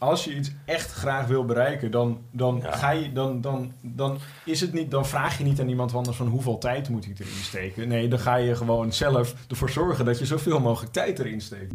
als je iets echt graag wil bereiken, dan, dan, Ja. ga je, dan, dan, dan, is het niet, dan vraag je niet aan iemand anders van hoeveel tijd moet ik erin steken. Nee, dan ga je gewoon zelf ervoor zorgen dat je zoveel mogelijk tijd erin steekt.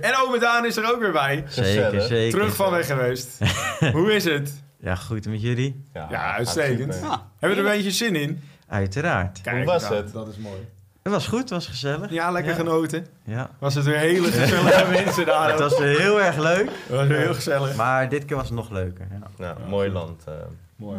Weer. En Ome Daan is er ook weer bij. Zeker, zeker. Terug van weg geweest. Hoe is het? Ja, goed met jullie? Ja, uitstekend. super. Ah, Hebben we er een beetje zin in? Uiteraard. Kijk, was nou, het? Dat is mooi. Het was goed, het was gezellig. Ja, lekker Ja. genoten. Ja. Was het weer hele gezellige mensen daar. Het was weer heel erg leuk, was weer heel gezellig. maar dit keer was het nog leuker. Ja. Nou, mooi land. eh, Mooi.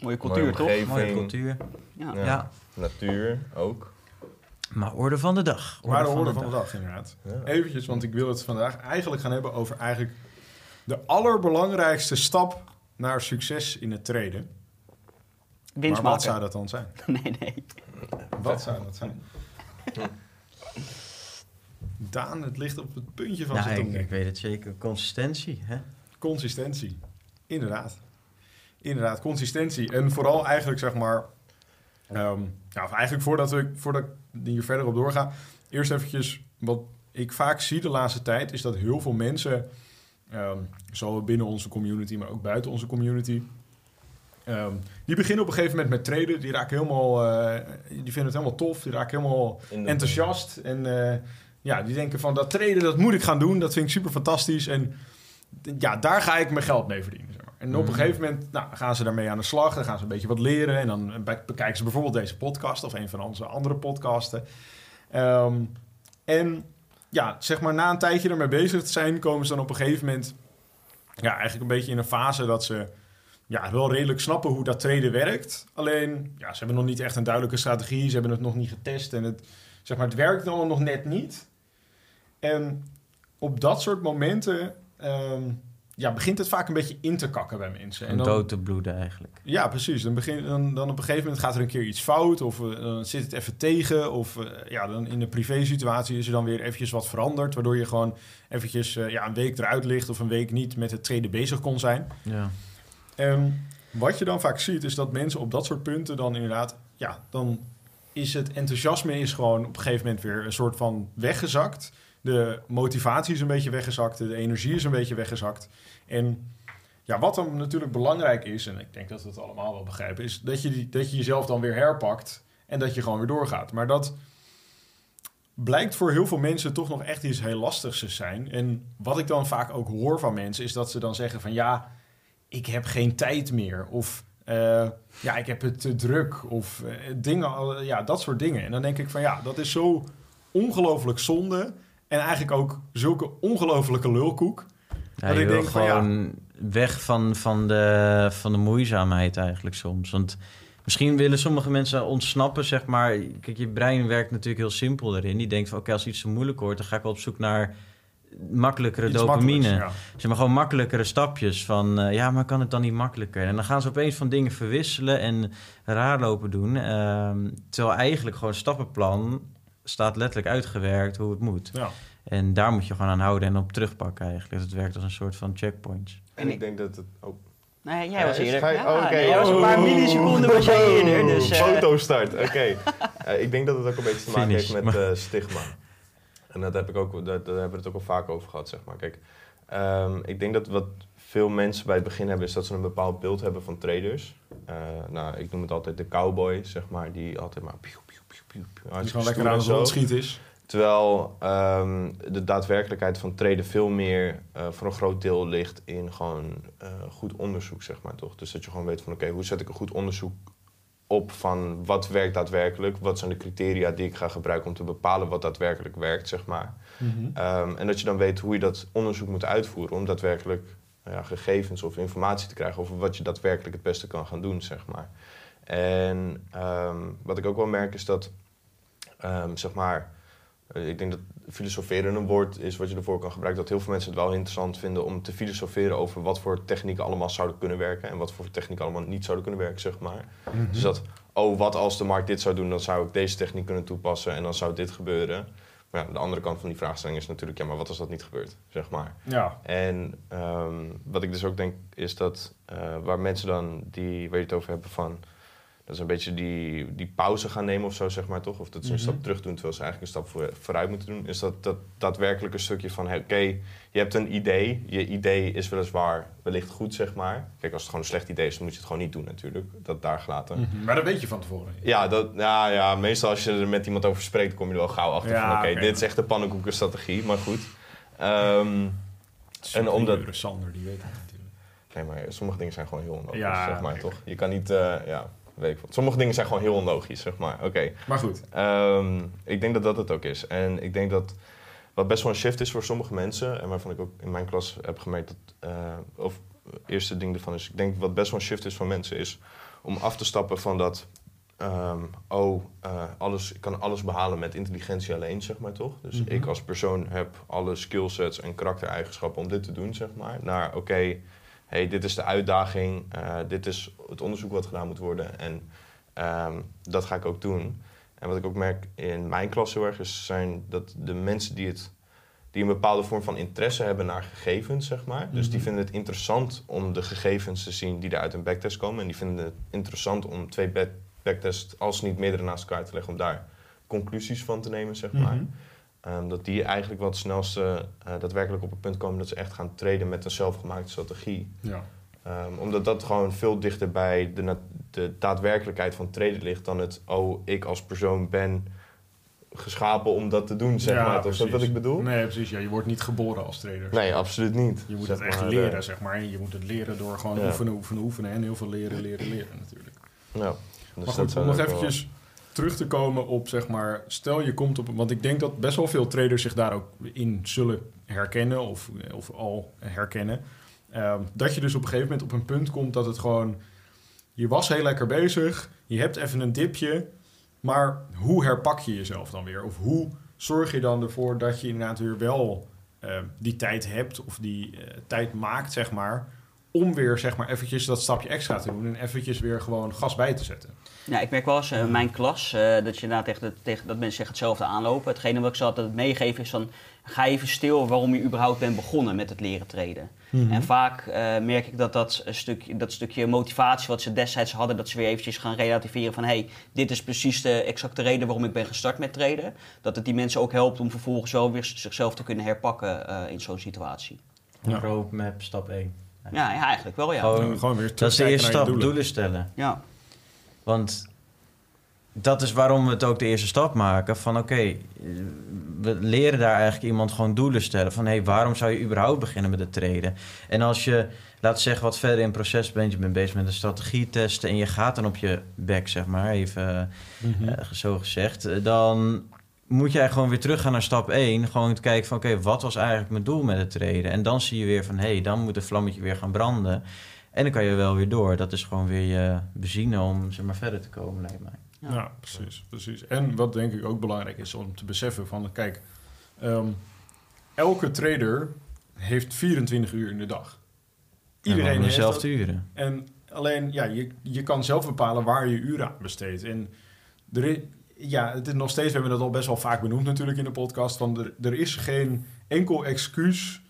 mooie cultuur, mooie toch? Mooie cultuur. Ja. Ja. Ja. Natuur ook. Maar orde van de dag. Maar de orde van de dag, inderdaad. Ja. Eventjes, want ik wil het vandaag eigenlijk gaan hebben over eigenlijk de allerbelangrijkste stap naar succes in het traden. Winst maar wat zou dat dan zijn? Nee, nee. Wat zou dat zijn? Daan, het ligt op het puntje van Nou, zijn ik, tong. ik weet het zeker. Consistentie, hè? Consistentie. Inderdaad. Inderdaad, consistentie. En vooral eigenlijk, zeg maar... ja, of eigenlijk voordat, we, voordat ik hier verder op doorga... Eerst eventjes, wat ik vaak zie de laatste tijd... is dat heel veel mensen, ehm zowel binnen onze community... maar ook buiten onze community... ehm, die beginnen op een gegeven moment met traden. Die raken helemaal... eh, die vinden het helemaal tof. Die raken helemaal enthousiast. En eh, ja, die denken van dat traden, dat moet ik gaan doen. Dat vind ik super fantastisch. En ja, daar ga ik mijn geld mee verdienen. En op een Mhm. gegeven moment nou, gaan ze daarmee aan de slag. Dan gaan ze een beetje wat leren. En dan be- bekijken ze bijvoorbeeld deze podcast of een van onze andere podcasten. Ehm, en ja, zeg maar na een tijdje ermee bezig te zijn, komen ze dan op een gegeven moment ja, eigenlijk een beetje in een fase dat ze ja, wel redelijk snappen hoe dat traden werkt. Alleen, ja, ze hebben nog niet echt een duidelijke strategie. Ze hebben het nog niet getest. En het, zeg maar, het werkt allemaal nog net niet. En op dat soort momenten ehm, ja, begint het vaak een beetje in te kakken bij mensen. Om dan, dood te bloeden eigenlijk. ja, precies. Dan, begin, dan, dan op een gegeven moment gaat er een keer iets fout. Of eh, dan zit het even tegen. Of eh, ja, dan in de privé-situatie is er dan weer eventjes wat veranderd. Waardoor je gewoon eventjes eh, ja, een week eruit ligt. Of een week niet met het traden bezig kon zijn. Ja. En wat je dan vaak ziet, is dat mensen op dat soort punten dan inderdaad, ja, dan is het enthousiasme is gewoon op een gegeven moment weer een soort van weggezakt. De motivatie is een beetje weggezakt, de energie is een beetje weggezakt. En ja, wat dan natuurlijk belangrijk is, en ik denk dat we het allemaal wel begrijpen, is dat je, die, dat je jezelf dan weer herpakt en dat je gewoon weer doorgaat. Maar dat blijkt voor heel veel mensen toch nog echt iets heel lastigs te zijn. En wat ik dan vaak ook hoor van mensen, is dat ze dan zeggen van ja, ik heb geen tijd meer. Of eh, ja, ik heb het te druk. Of eh, dingen, ja, dat soort dingen. En dan denk ik van ja, dat is zo ongelooflijk zonde. En eigenlijk ook zulke ongelofelijke lulkoek. Ja, Dat ik denk van, ja. gewoon weg van, van, de, van de moeizaamheid eigenlijk soms. Want misschien willen sommige mensen ontsnappen, zeg maar. Kijk, je brein werkt natuurlijk heel simpel erin. Die denkt van, oké, als iets te moeilijk wordt... dan ga ik wel op zoek naar makkelijkere Iets dopamine. ja. Zeg maar gewoon makkelijkere stapjes van... eh, ja, maar kan het dan niet makkelijker? En dan gaan ze opeens van dingen verwisselen en raar lopen doen. ehm, terwijl eigenlijk gewoon het stappenplan staat letterlijk uitgewerkt hoe het moet. Ja. En daar moet je gewoon aan houden en op terugpakken eigenlijk. Het werkt als een soort van checkpoints. En ik denk dat het ook... Nee, jij was Eh, eerder. Ja, oh, nee, jij was een paar Oh. milliseconden was jij eerder. Dus, eh, Fotostart, oké. Eh, ik denk dat het ook een beetje te maken Finish, heeft met eh, stigma. En dat heb ik ook, daar, daar hebben we het ook al vaak over gehad, zeg maar. Kijk, ehm, ik denk dat wat veel mensen bij het begin hebben, is dat ze een bepaald beeld hebben van traders. Eh, nou, ik noem het altijd de cowboy, zeg maar, die altijd maar... Die hartstikke gewoon lekker aan het rondschieten is. Terwijl ehm, de daadwerkelijkheid van traden veel meer eh, voor een groot deel ligt in gewoon eh, goed onderzoek, zeg maar toch. Dus dat je gewoon weet van oké, hoe zet ik een goed onderzoek op van wat werkt daadwerkelijk, wat zijn de criteria die ik ga gebruiken om te bepalen wat daadwerkelijk werkt, zeg maar. Ehm, en dat je dan weet hoe je dat onderzoek moet uitvoeren om daadwerkelijk ja, gegevens of informatie te krijgen over wat je daadwerkelijk het beste kan gaan doen, zeg maar. En ehm, wat ik ook wel merk is dat ehm, zeg maar, eh, ik denk dat filosoferen een woord is wat je ervoor kan gebruiken. Dat heel veel mensen het wel interessant vinden om te filosoferen over wat voor technieken allemaal zouden kunnen werken. En wat voor technieken allemaal niet zouden kunnen werken, zeg maar. Mhm. Dus dat, oh, wat als de markt dit zou doen, dan zou ik deze techniek kunnen toepassen en dan zou dit gebeuren. Maar ja, de andere kant van die vraagstelling is natuurlijk, ja, maar wat als dat niet gebeurt, zeg maar. Ja, En ehm, wat ik dus ook denk, is dat eh, waar mensen dan, die, waar je het over hebben van, dat is een beetje die, die pauze gaan nemen of zo, zeg maar toch? Of dat ze een Mhm. stap terug doen terwijl ze eigenlijk een stap voor, vooruit moeten doen. Is dat, dat daadwerkelijk een stukje van, hey, oké, je hebt een idee. Je idee is weliswaar wellicht goed, zeg maar. Kijk, als het gewoon een slecht idee is, dan moet je het gewoon niet doen natuurlijk. Dat daar gelaten. Mhm. maar dat weet je van tevoren. Ja, dat, ja, ja, meestal als je er met iemand over spreekt, kom je er wel gauw achter Ja, van, oké, dit is echt de pannenkoekenstrategie, maar goed. Ehm, En omdat- Sander, die weet dat natuurlijk. Nee, maar sommige dingen zijn gewoon heel Ja, zeg maar, toch? Je kan niet, eh, ja, weet ik. Sommige dingen zijn gewoon heel onlogisch, zeg maar. Oké. Maar goed. Ehm, ik denk dat dat het ook is. En ik denk dat wat best wel een shift is voor sommige mensen... en waarvan ik ook in mijn klas heb gemerkt dat... eh, of het eerste ding ervan is... ik denk wat best wel een shift is van mensen is... om af te stappen van dat... ehm, oh, eh, alles, ik kan alles behalen met intelligentie alleen, zeg maar, toch? Dus Mhm. ik als persoon heb alle skillsets en karaktereigenschappen om dit te doen, zeg maar. Naar, oké, hey, dit is de uitdaging, eh, dit is het onderzoek wat gedaan moet worden en ehm, dat ga ik ook doen. En wat ik ook merk in mijn klas heel erg is, zijn dat de mensen die, het, die een bepaalde vorm van interesse hebben naar gegevens, zeg maar. Dus die Mhm. vinden het interessant om de gegevens te zien die er uit een backtest komen. En die vinden het interessant om twee back- backtests, als niet meerdere naast elkaar te leggen, om daar conclusies van te nemen, zeg maar. Mhm. Ehm, dat die eigenlijk wat snelste eh, daadwerkelijk op het punt komen dat ze echt gaan traden met een zelfgemaakte strategie. Ja. Ehm, omdat dat gewoon veel dichter bij de, de daadwerkelijkheid van traden ligt dan het, oh, ik als persoon ben geschapen om dat te doen, zeg Ja, maar. Toch? Is dat wat ik bedoel? Nee, precies. Ja, je wordt niet geboren als trader. Nee, absoluut niet. Je moet het echt maar, leren, zeg maar. En Je moet het leren door gewoon Ja. oefenen, oefenen, oefenen. En heel veel leren, leren, leren natuurlijk. ja. Dus maar dat goed, om nog eventjes terug te komen op, zeg maar... Stel je komt op... Want ik denk dat best wel veel traders zich daar ook in zullen herkennen. Of, of al herkennen. Ehm, dat je dus op een gegeven moment op een punt komt dat het gewoon... Je was heel lekker bezig. Je hebt even een dipje. Maar hoe herpak je jezelf dan weer? Of hoe zorg je dan ervoor dat je inderdaad weer wel eh, die tijd hebt... of die eh, tijd maakt, zeg maar... om weer zeg maar eventjes dat stapje extra te doen... en eventjes weer gewoon gas bij te zetten. Ja, ik merk wel eens eh, in mijn klas eh, dat je inderdaad tegen, de- tegen dat mensen zich hetzelfde aanlopen. Hetgene wat ik ze altijd meegeven is van ga even stil waarom je überhaupt bent begonnen met het leren treden. En vaak eh, merk ik dat dat, een stukje, dat stukje motivatie wat ze destijds hadden, dat ze weer eventjes gaan relativeren van hey, dit is precies de exacte reden waarom ik ben gestart met traden. Dat het die mensen ook helpt om vervolgens wel weer zichzelf te kunnen herpakken eh, in zo'n situatie. Ja. Roadmap, stap 1. Ja, ja eigenlijk wel ja. Gewoon- gewoon weer Dat is de eerste stap, doelen. doelen stellen. Ja. Want dat is waarom we het ook de eerste stap maken. Van oké, we leren daar eigenlijk iemand gewoon doelen stellen. Van hé, hey, waarom zou je überhaupt beginnen met het treden? En als je, laat zeggen, wat verder in het proces bent... je bent bezig met een strategie testen... en je gaat dan op je back, zeg maar, even Mhm. eh, zo gezegd... eh, dan moet jij gewoon weer teruggaan naar stap 1. Gewoon te kijken van oké, wat was eigenlijk mijn doel met het treden? En dan zie je weer van hé, hey, dan moet het vlammetje weer gaan branden... En dan kan je wel weer door. Dat is gewoon weer je benzine om zeg maar, verder te komen, lijkt mij. Ja. Ja, precies, precies. En wat denk ik ook belangrijk is om te beseffen van... Kijk, ehm, elke trader heeft 24 uur in de dag. Iedereen en heeft te uren. En alleen, ja, je, je kan zelf bepalen waar je uren aan besteedt. En er is, ja, het is nog steeds, we hebben dat al best wel vaak benoemd natuurlijk in de podcast... van er, er is geen enkel excuus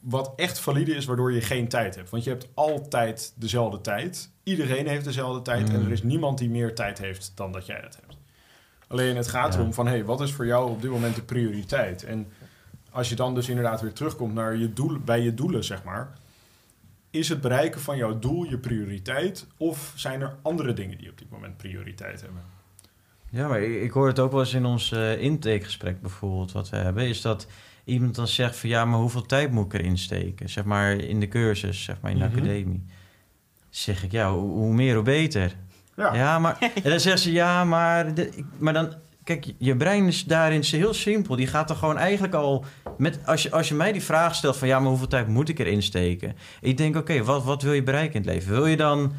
wat echt valide is waardoor je geen tijd hebt. Want je hebt altijd dezelfde tijd. Iedereen heeft dezelfde tijd. Mm. En er is niemand die meer tijd heeft dan dat jij het hebt. Alleen het gaat Ja. erom van, hey, wat is voor jou op dit moment de prioriteit? En als je dan dus inderdaad weer terugkomt naar je doel, bij je doelen, zeg maar... Is het bereiken van jouw doel je prioriteit? Of zijn er andere dingen die op dit moment prioriteit hebben? Ja, maar ik, ik hoor het ook wel eens in ons eh, intakegesprek bijvoorbeeld, wat we hebben, is dat iemand dan zegt van ja, maar hoeveel tijd moet ik erin steken? Zeg maar in de cursus, zeg maar in de Mhm. academie. Zeg ik, ja, hoe, hoe meer, hoe beter. Ja, Ja, maar... En dan zegt ze, ja, maar... de- maar dan... Kijk, je brein is daarin heel simpel. Die gaat er gewoon eigenlijk al... Met, als, je, als je mij die vraag stelt van... Ja, maar hoeveel tijd moet ik erin steken? Ik denk, oké, wat, wat wil je bereiken in het leven? Wil je dan...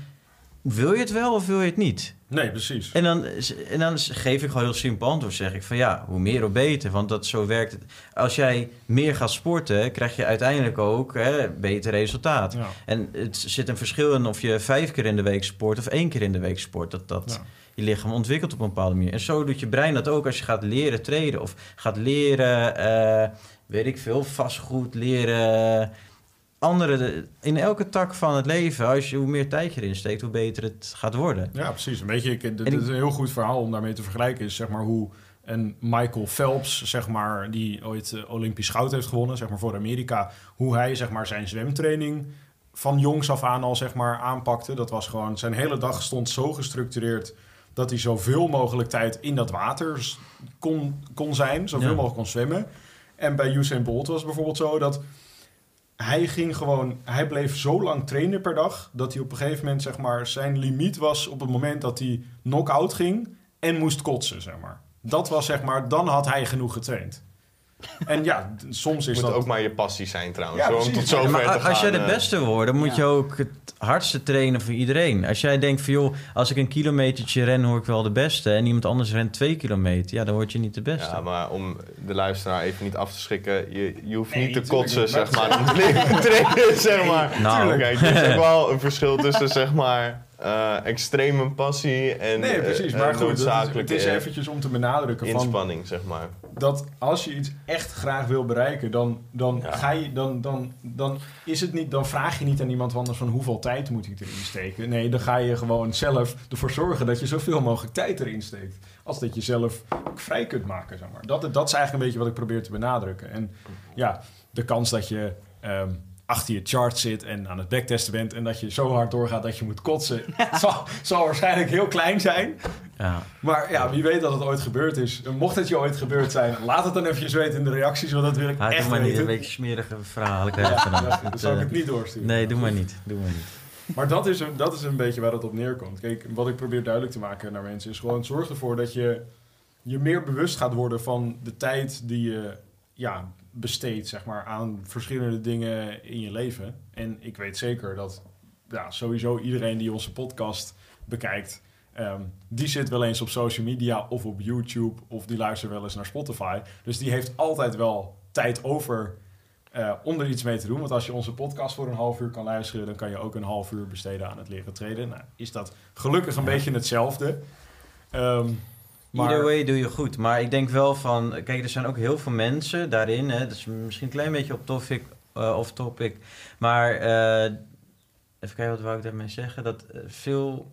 Wil je het wel of wil je het niet? Nee, precies. En dan, en dan geef ik gewoon heel simpel antwoord. Zeg ik van ja, hoe meer hoe beter. Want dat, zo werkt het. Als jij meer gaat sporten, krijg je uiteindelijk ook hè, beter resultaat. Ja. En het zit een verschil in of je vijf keer in de week sport of één keer in de week sport. Dat, dat Ja. je lichaam ontwikkelt op een bepaalde manier. En zo doet je brein dat ook als je gaat leren treden of gaat leren, eh, weet ik veel, vastgoed, leren. Andere, in elke tak van het leven, als je, hoe meer tijd je erin steekt, hoe beter het gaat worden. Ja, precies. Een beetje, En- is een heel goed verhaal om daarmee te vergelijken. Is zeg maar hoe een Michael Phelps, zeg maar, die ooit eh, Olympisch goud heeft gewonnen, zeg maar voor Amerika, hoe hij zeg maar zijn zwemtraining van jongs af aan al zeg maar aanpakte. Dat was gewoon zijn hele dag stond zo gestructureerd dat hij zoveel mogelijk tijd in dat water kon, kon zijn, zoveel Ja. mogelijk kon zwemmen. En bij Usain Bolt was het bijvoorbeeld zo dat hij ging gewoon, hij bleef zo lang trainen per dag dat hij op een gegeven moment zeg maar zijn limiet was op het moment dat hij knock-out ging en moest kotsen zeg maar. Dat was zeg maar, dan had hij genoeg getraind. En ja, soms is moet dat ook maar je passie zijn trouwens. Ja, om precies. tot zover maar te gaan. als jij de eh. beste wordt, dan moet Ja. je ook het hardste trainen voor iedereen. Als jij denkt van joh, als ik een kilometertje ren, hoor ik wel de beste. En iemand anders rent twee kilometer, ja, dan word je niet de beste. Ja, maar om de luisteraar even niet af te schrikken, je, je hoeft Nee, niet te kotsen, niet, zeg maar- maar, om trainen, zeg maar. Nou. Kijk, er is ook wel een verschil tussen, zeg maar, eh, extreme passie en Nee, precies. eh, Maar eh, goed, het is, noodzakelijke het is eventjes om te benadrukken van inspanning, zeg maar. Dat als je iets echt graag wil bereiken, dan, dan, Ja. ga je, dan, dan, dan, is het niet, dan vraag je niet aan iemand anders van hoeveel tijd moet ik erin steken. Nee, dan ga je gewoon zelf ervoor zorgen dat je zoveel mogelijk tijd erin steekt. Als dat je zelf ook vrij kunt maken, zeg maar. Dat, dat is eigenlijk een beetje wat ik probeer te benadrukken. En ja, de kans dat je ehm, achter je chart zit en aan het backtesten bent en dat je zo hard doorgaat dat je moet kotsen, zal, zal waarschijnlijk heel klein zijn. Ja. Maar ja, wie weet dat het ooit gebeurd is. Mocht het je ooit gebeurd zijn, laat het dan eventjes weten in de reacties, want dat wil ik Ah, echt doe maar niet, een beetje smerige verhalen Ja, dan. zal ik het niet doorsturen. Nee, doe maar niet. Doe maar niet. Maar dat is, een, dat is een beetje waar het op neerkomt. Kijk, wat ik probeer duidelijk te maken naar mensen is gewoon zorg ervoor dat je je meer bewust gaat worden van de tijd die je ja, besteedt zeg maar, aan verschillende dingen in je leven. En ik weet zeker dat ja, sowieso iedereen die onze podcast bekijkt, ehm, die zit wel eens op social media of op YouTube of die luistert wel eens naar Spotify. Dus die heeft altijd wel tijd over eh, om er iets mee te doen. Want als je onze podcast voor een half uur kan luisteren, dan kan je ook een half uur besteden aan het leren treden. Nou, is dat gelukkig een Ja. beetje hetzelfde. Maar Either way doe je goed. Maar ik denk wel van... Kijk, er zijn ook heel veel mensen daarin. Hè, dat is misschien een klein beetje op topic, eh off topic. Maar eh, even kijken, wat wou ik daarmee zeggen? Dat veel...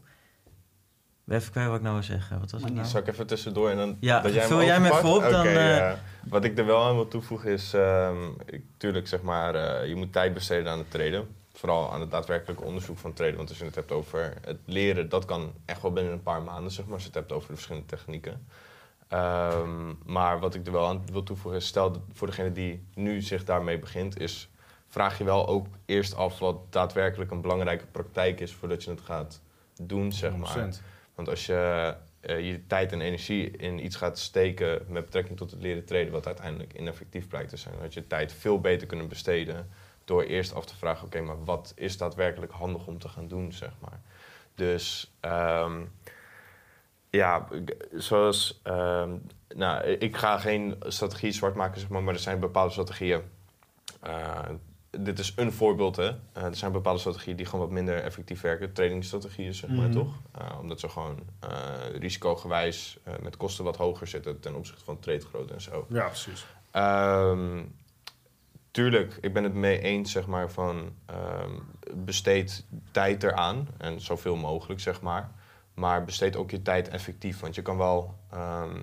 Even wat ik nou wil zeggen. Wat was het nou? Zal ik even tussendoor en dan Ja, dat jij vul jij me even overpakt? op, dan, Oké, eh, ja. Wat ik er wel aan wil toevoegen is, ehm, ik, tuurlijk zeg maar, eh, je moet tijd besteden aan het treden. Vooral aan het daadwerkelijke onderzoek van treden. Want als je het hebt over het leren, dat kan echt wel binnen een paar maanden, zeg maar. Als je het hebt over de verschillende technieken. Ehm, maar wat ik er wel aan wil toevoegen is, stel dat voor degene die nu zich daarmee begint, is vraag je wel ook eerst af wat daadwerkelijk een belangrijke praktijk is voordat je het gaat doen, zeg maar. 100%. Want als je eh, je tijd en energie in iets gaat steken met betrekking tot het leren treden, wat uiteindelijk ineffectief blijkt te zijn, had je tijd veel beter kunnen besteden door eerst af te vragen, oké, maar wat is daadwerkelijk handig om te gaan doen, zeg maar. Dus ehm, ja, zoals, ehm, nou, ik ga geen strategie zwart maken, zeg maar, maar er zijn bepaalde strategieën. Eh, dit is een voorbeeld, hè. Eh, er zijn bepaalde strategieën die gewoon wat minder effectief werken. Trainingsstrategieën, zeg maar, Mhm. toch? Eh, omdat ze gewoon eh, risicogewijs met kosten wat hoger zitten ten opzichte van treedgrootte en zo. Ja, precies. Ehm, tuurlijk, ik ben het mee eens, zeg maar, van ehm, besteed tijd eraan. En zoveel mogelijk, zeg maar. Maar besteed ook je tijd effectief. Want je kan wel ehm,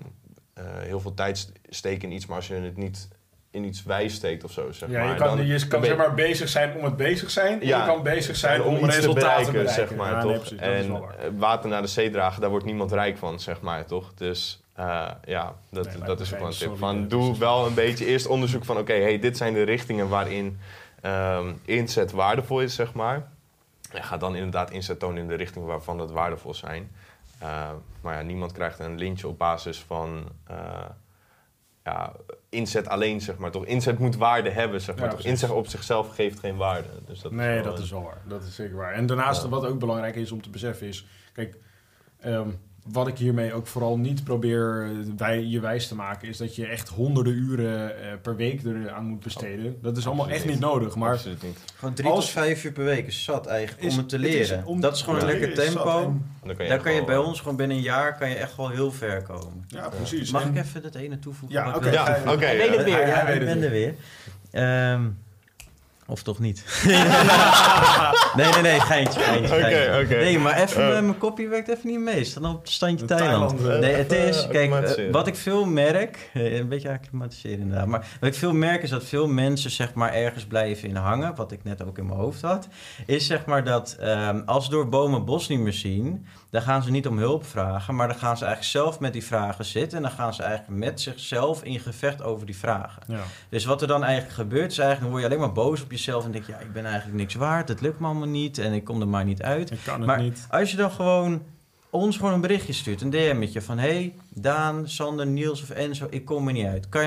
eh, heel veel tijd st- steken in iets, maar als je het niet in iets wijs steekt of zo, zeg Ja, maar. je kan, dan- je kan zeg maar bezig zijn om het bezig zijn. Ja, je kan bezig zijn om, resultaten te bereiken. zeg maar, Ja, toch? nee, precies, dat is en eh, water naar de zee dragen, daar wordt niemand rijk van, zeg maar, toch? Dus eh, ja, dat, Nee, dat is ook wel een tip. Van, doe wel een beetje eerst onderzoek van, oké, hey, dit zijn de richtingen waarin ehm, inzet waardevol is, zeg maar. En ga dan inderdaad inzet tonen in de richting waarvan het waardevol zijn. Eh, maar ja, niemand krijgt een lintje op basis van eh, ja, inzet alleen, zeg maar. Toch? Inzet moet waarde hebben, zeg maar. Ja, toch? Inzet op zichzelf geeft geen waarde. Dus dat nee, dat een- is wel waar. Dat is zeker waar. En daarnaast, Ja. wat ook belangrijk is om te beseffen is... Kijk, ehm, wat ik hiermee ook vooral niet probeer eh, wij, je wijs te maken, is dat je echt honderden uren eh, per week eraan moet besteden. Dat is allemaal echt niet nodig. Maar Absoluut niet. Gewoon drie Als- tot vijf uur per week is zat eigenlijk Is- om het te het is leren. om- dat is gewoon een lekker tempo. En- Dan kan je, Daar kan je bij eh, ons gewoon binnen een jaar kan je echt wel heel ver komen. ja, precies. Mag En- ik even het ene toevoegen? Ja, oké. Ja, weer. hij- hij weet ik het ben weer. er weer. Ehm, of toch niet? nee, nee, nee, geintje, geintje. Oké. Nee, maar even, Eh. eh, mijn kopje werkt even niet mee. Staan op het standje Thailand. Thailand, eh, nee, het is, kijk, eh, acclimatiseren. wat ik veel merk, een beetje acclimatiseren inderdaad, maar wat ik veel merk is dat veel mensen zeg maar ergens blijven in hangen, wat ik net ook in mijn hoofd had, is zeg maar dat ehm, als ze door bomen bos niet meer zien, dan gaan ze niet om hulp vragen, maar dan gaan ze eigenlijk zelf met die vragen zitten en dan gaan ze eigenlijk met zichzelf in gevecht over die vragen. Ja. Dus wat er dan eigenlijk gebeurt, is eigenlijk, dan word je alleen maar boos op jezelf en denk je, ja, ik ben eigenlijk niks waard, het lukt me allemaal niet en ik kom er maar niet uit. Ik kan het Maar niet. als je dan gewoon ons gewoon een berichtje stuurt, een DM'tje van, hey, Daan, Sander, Niels of Enzo, ik kom er niet uit. Kan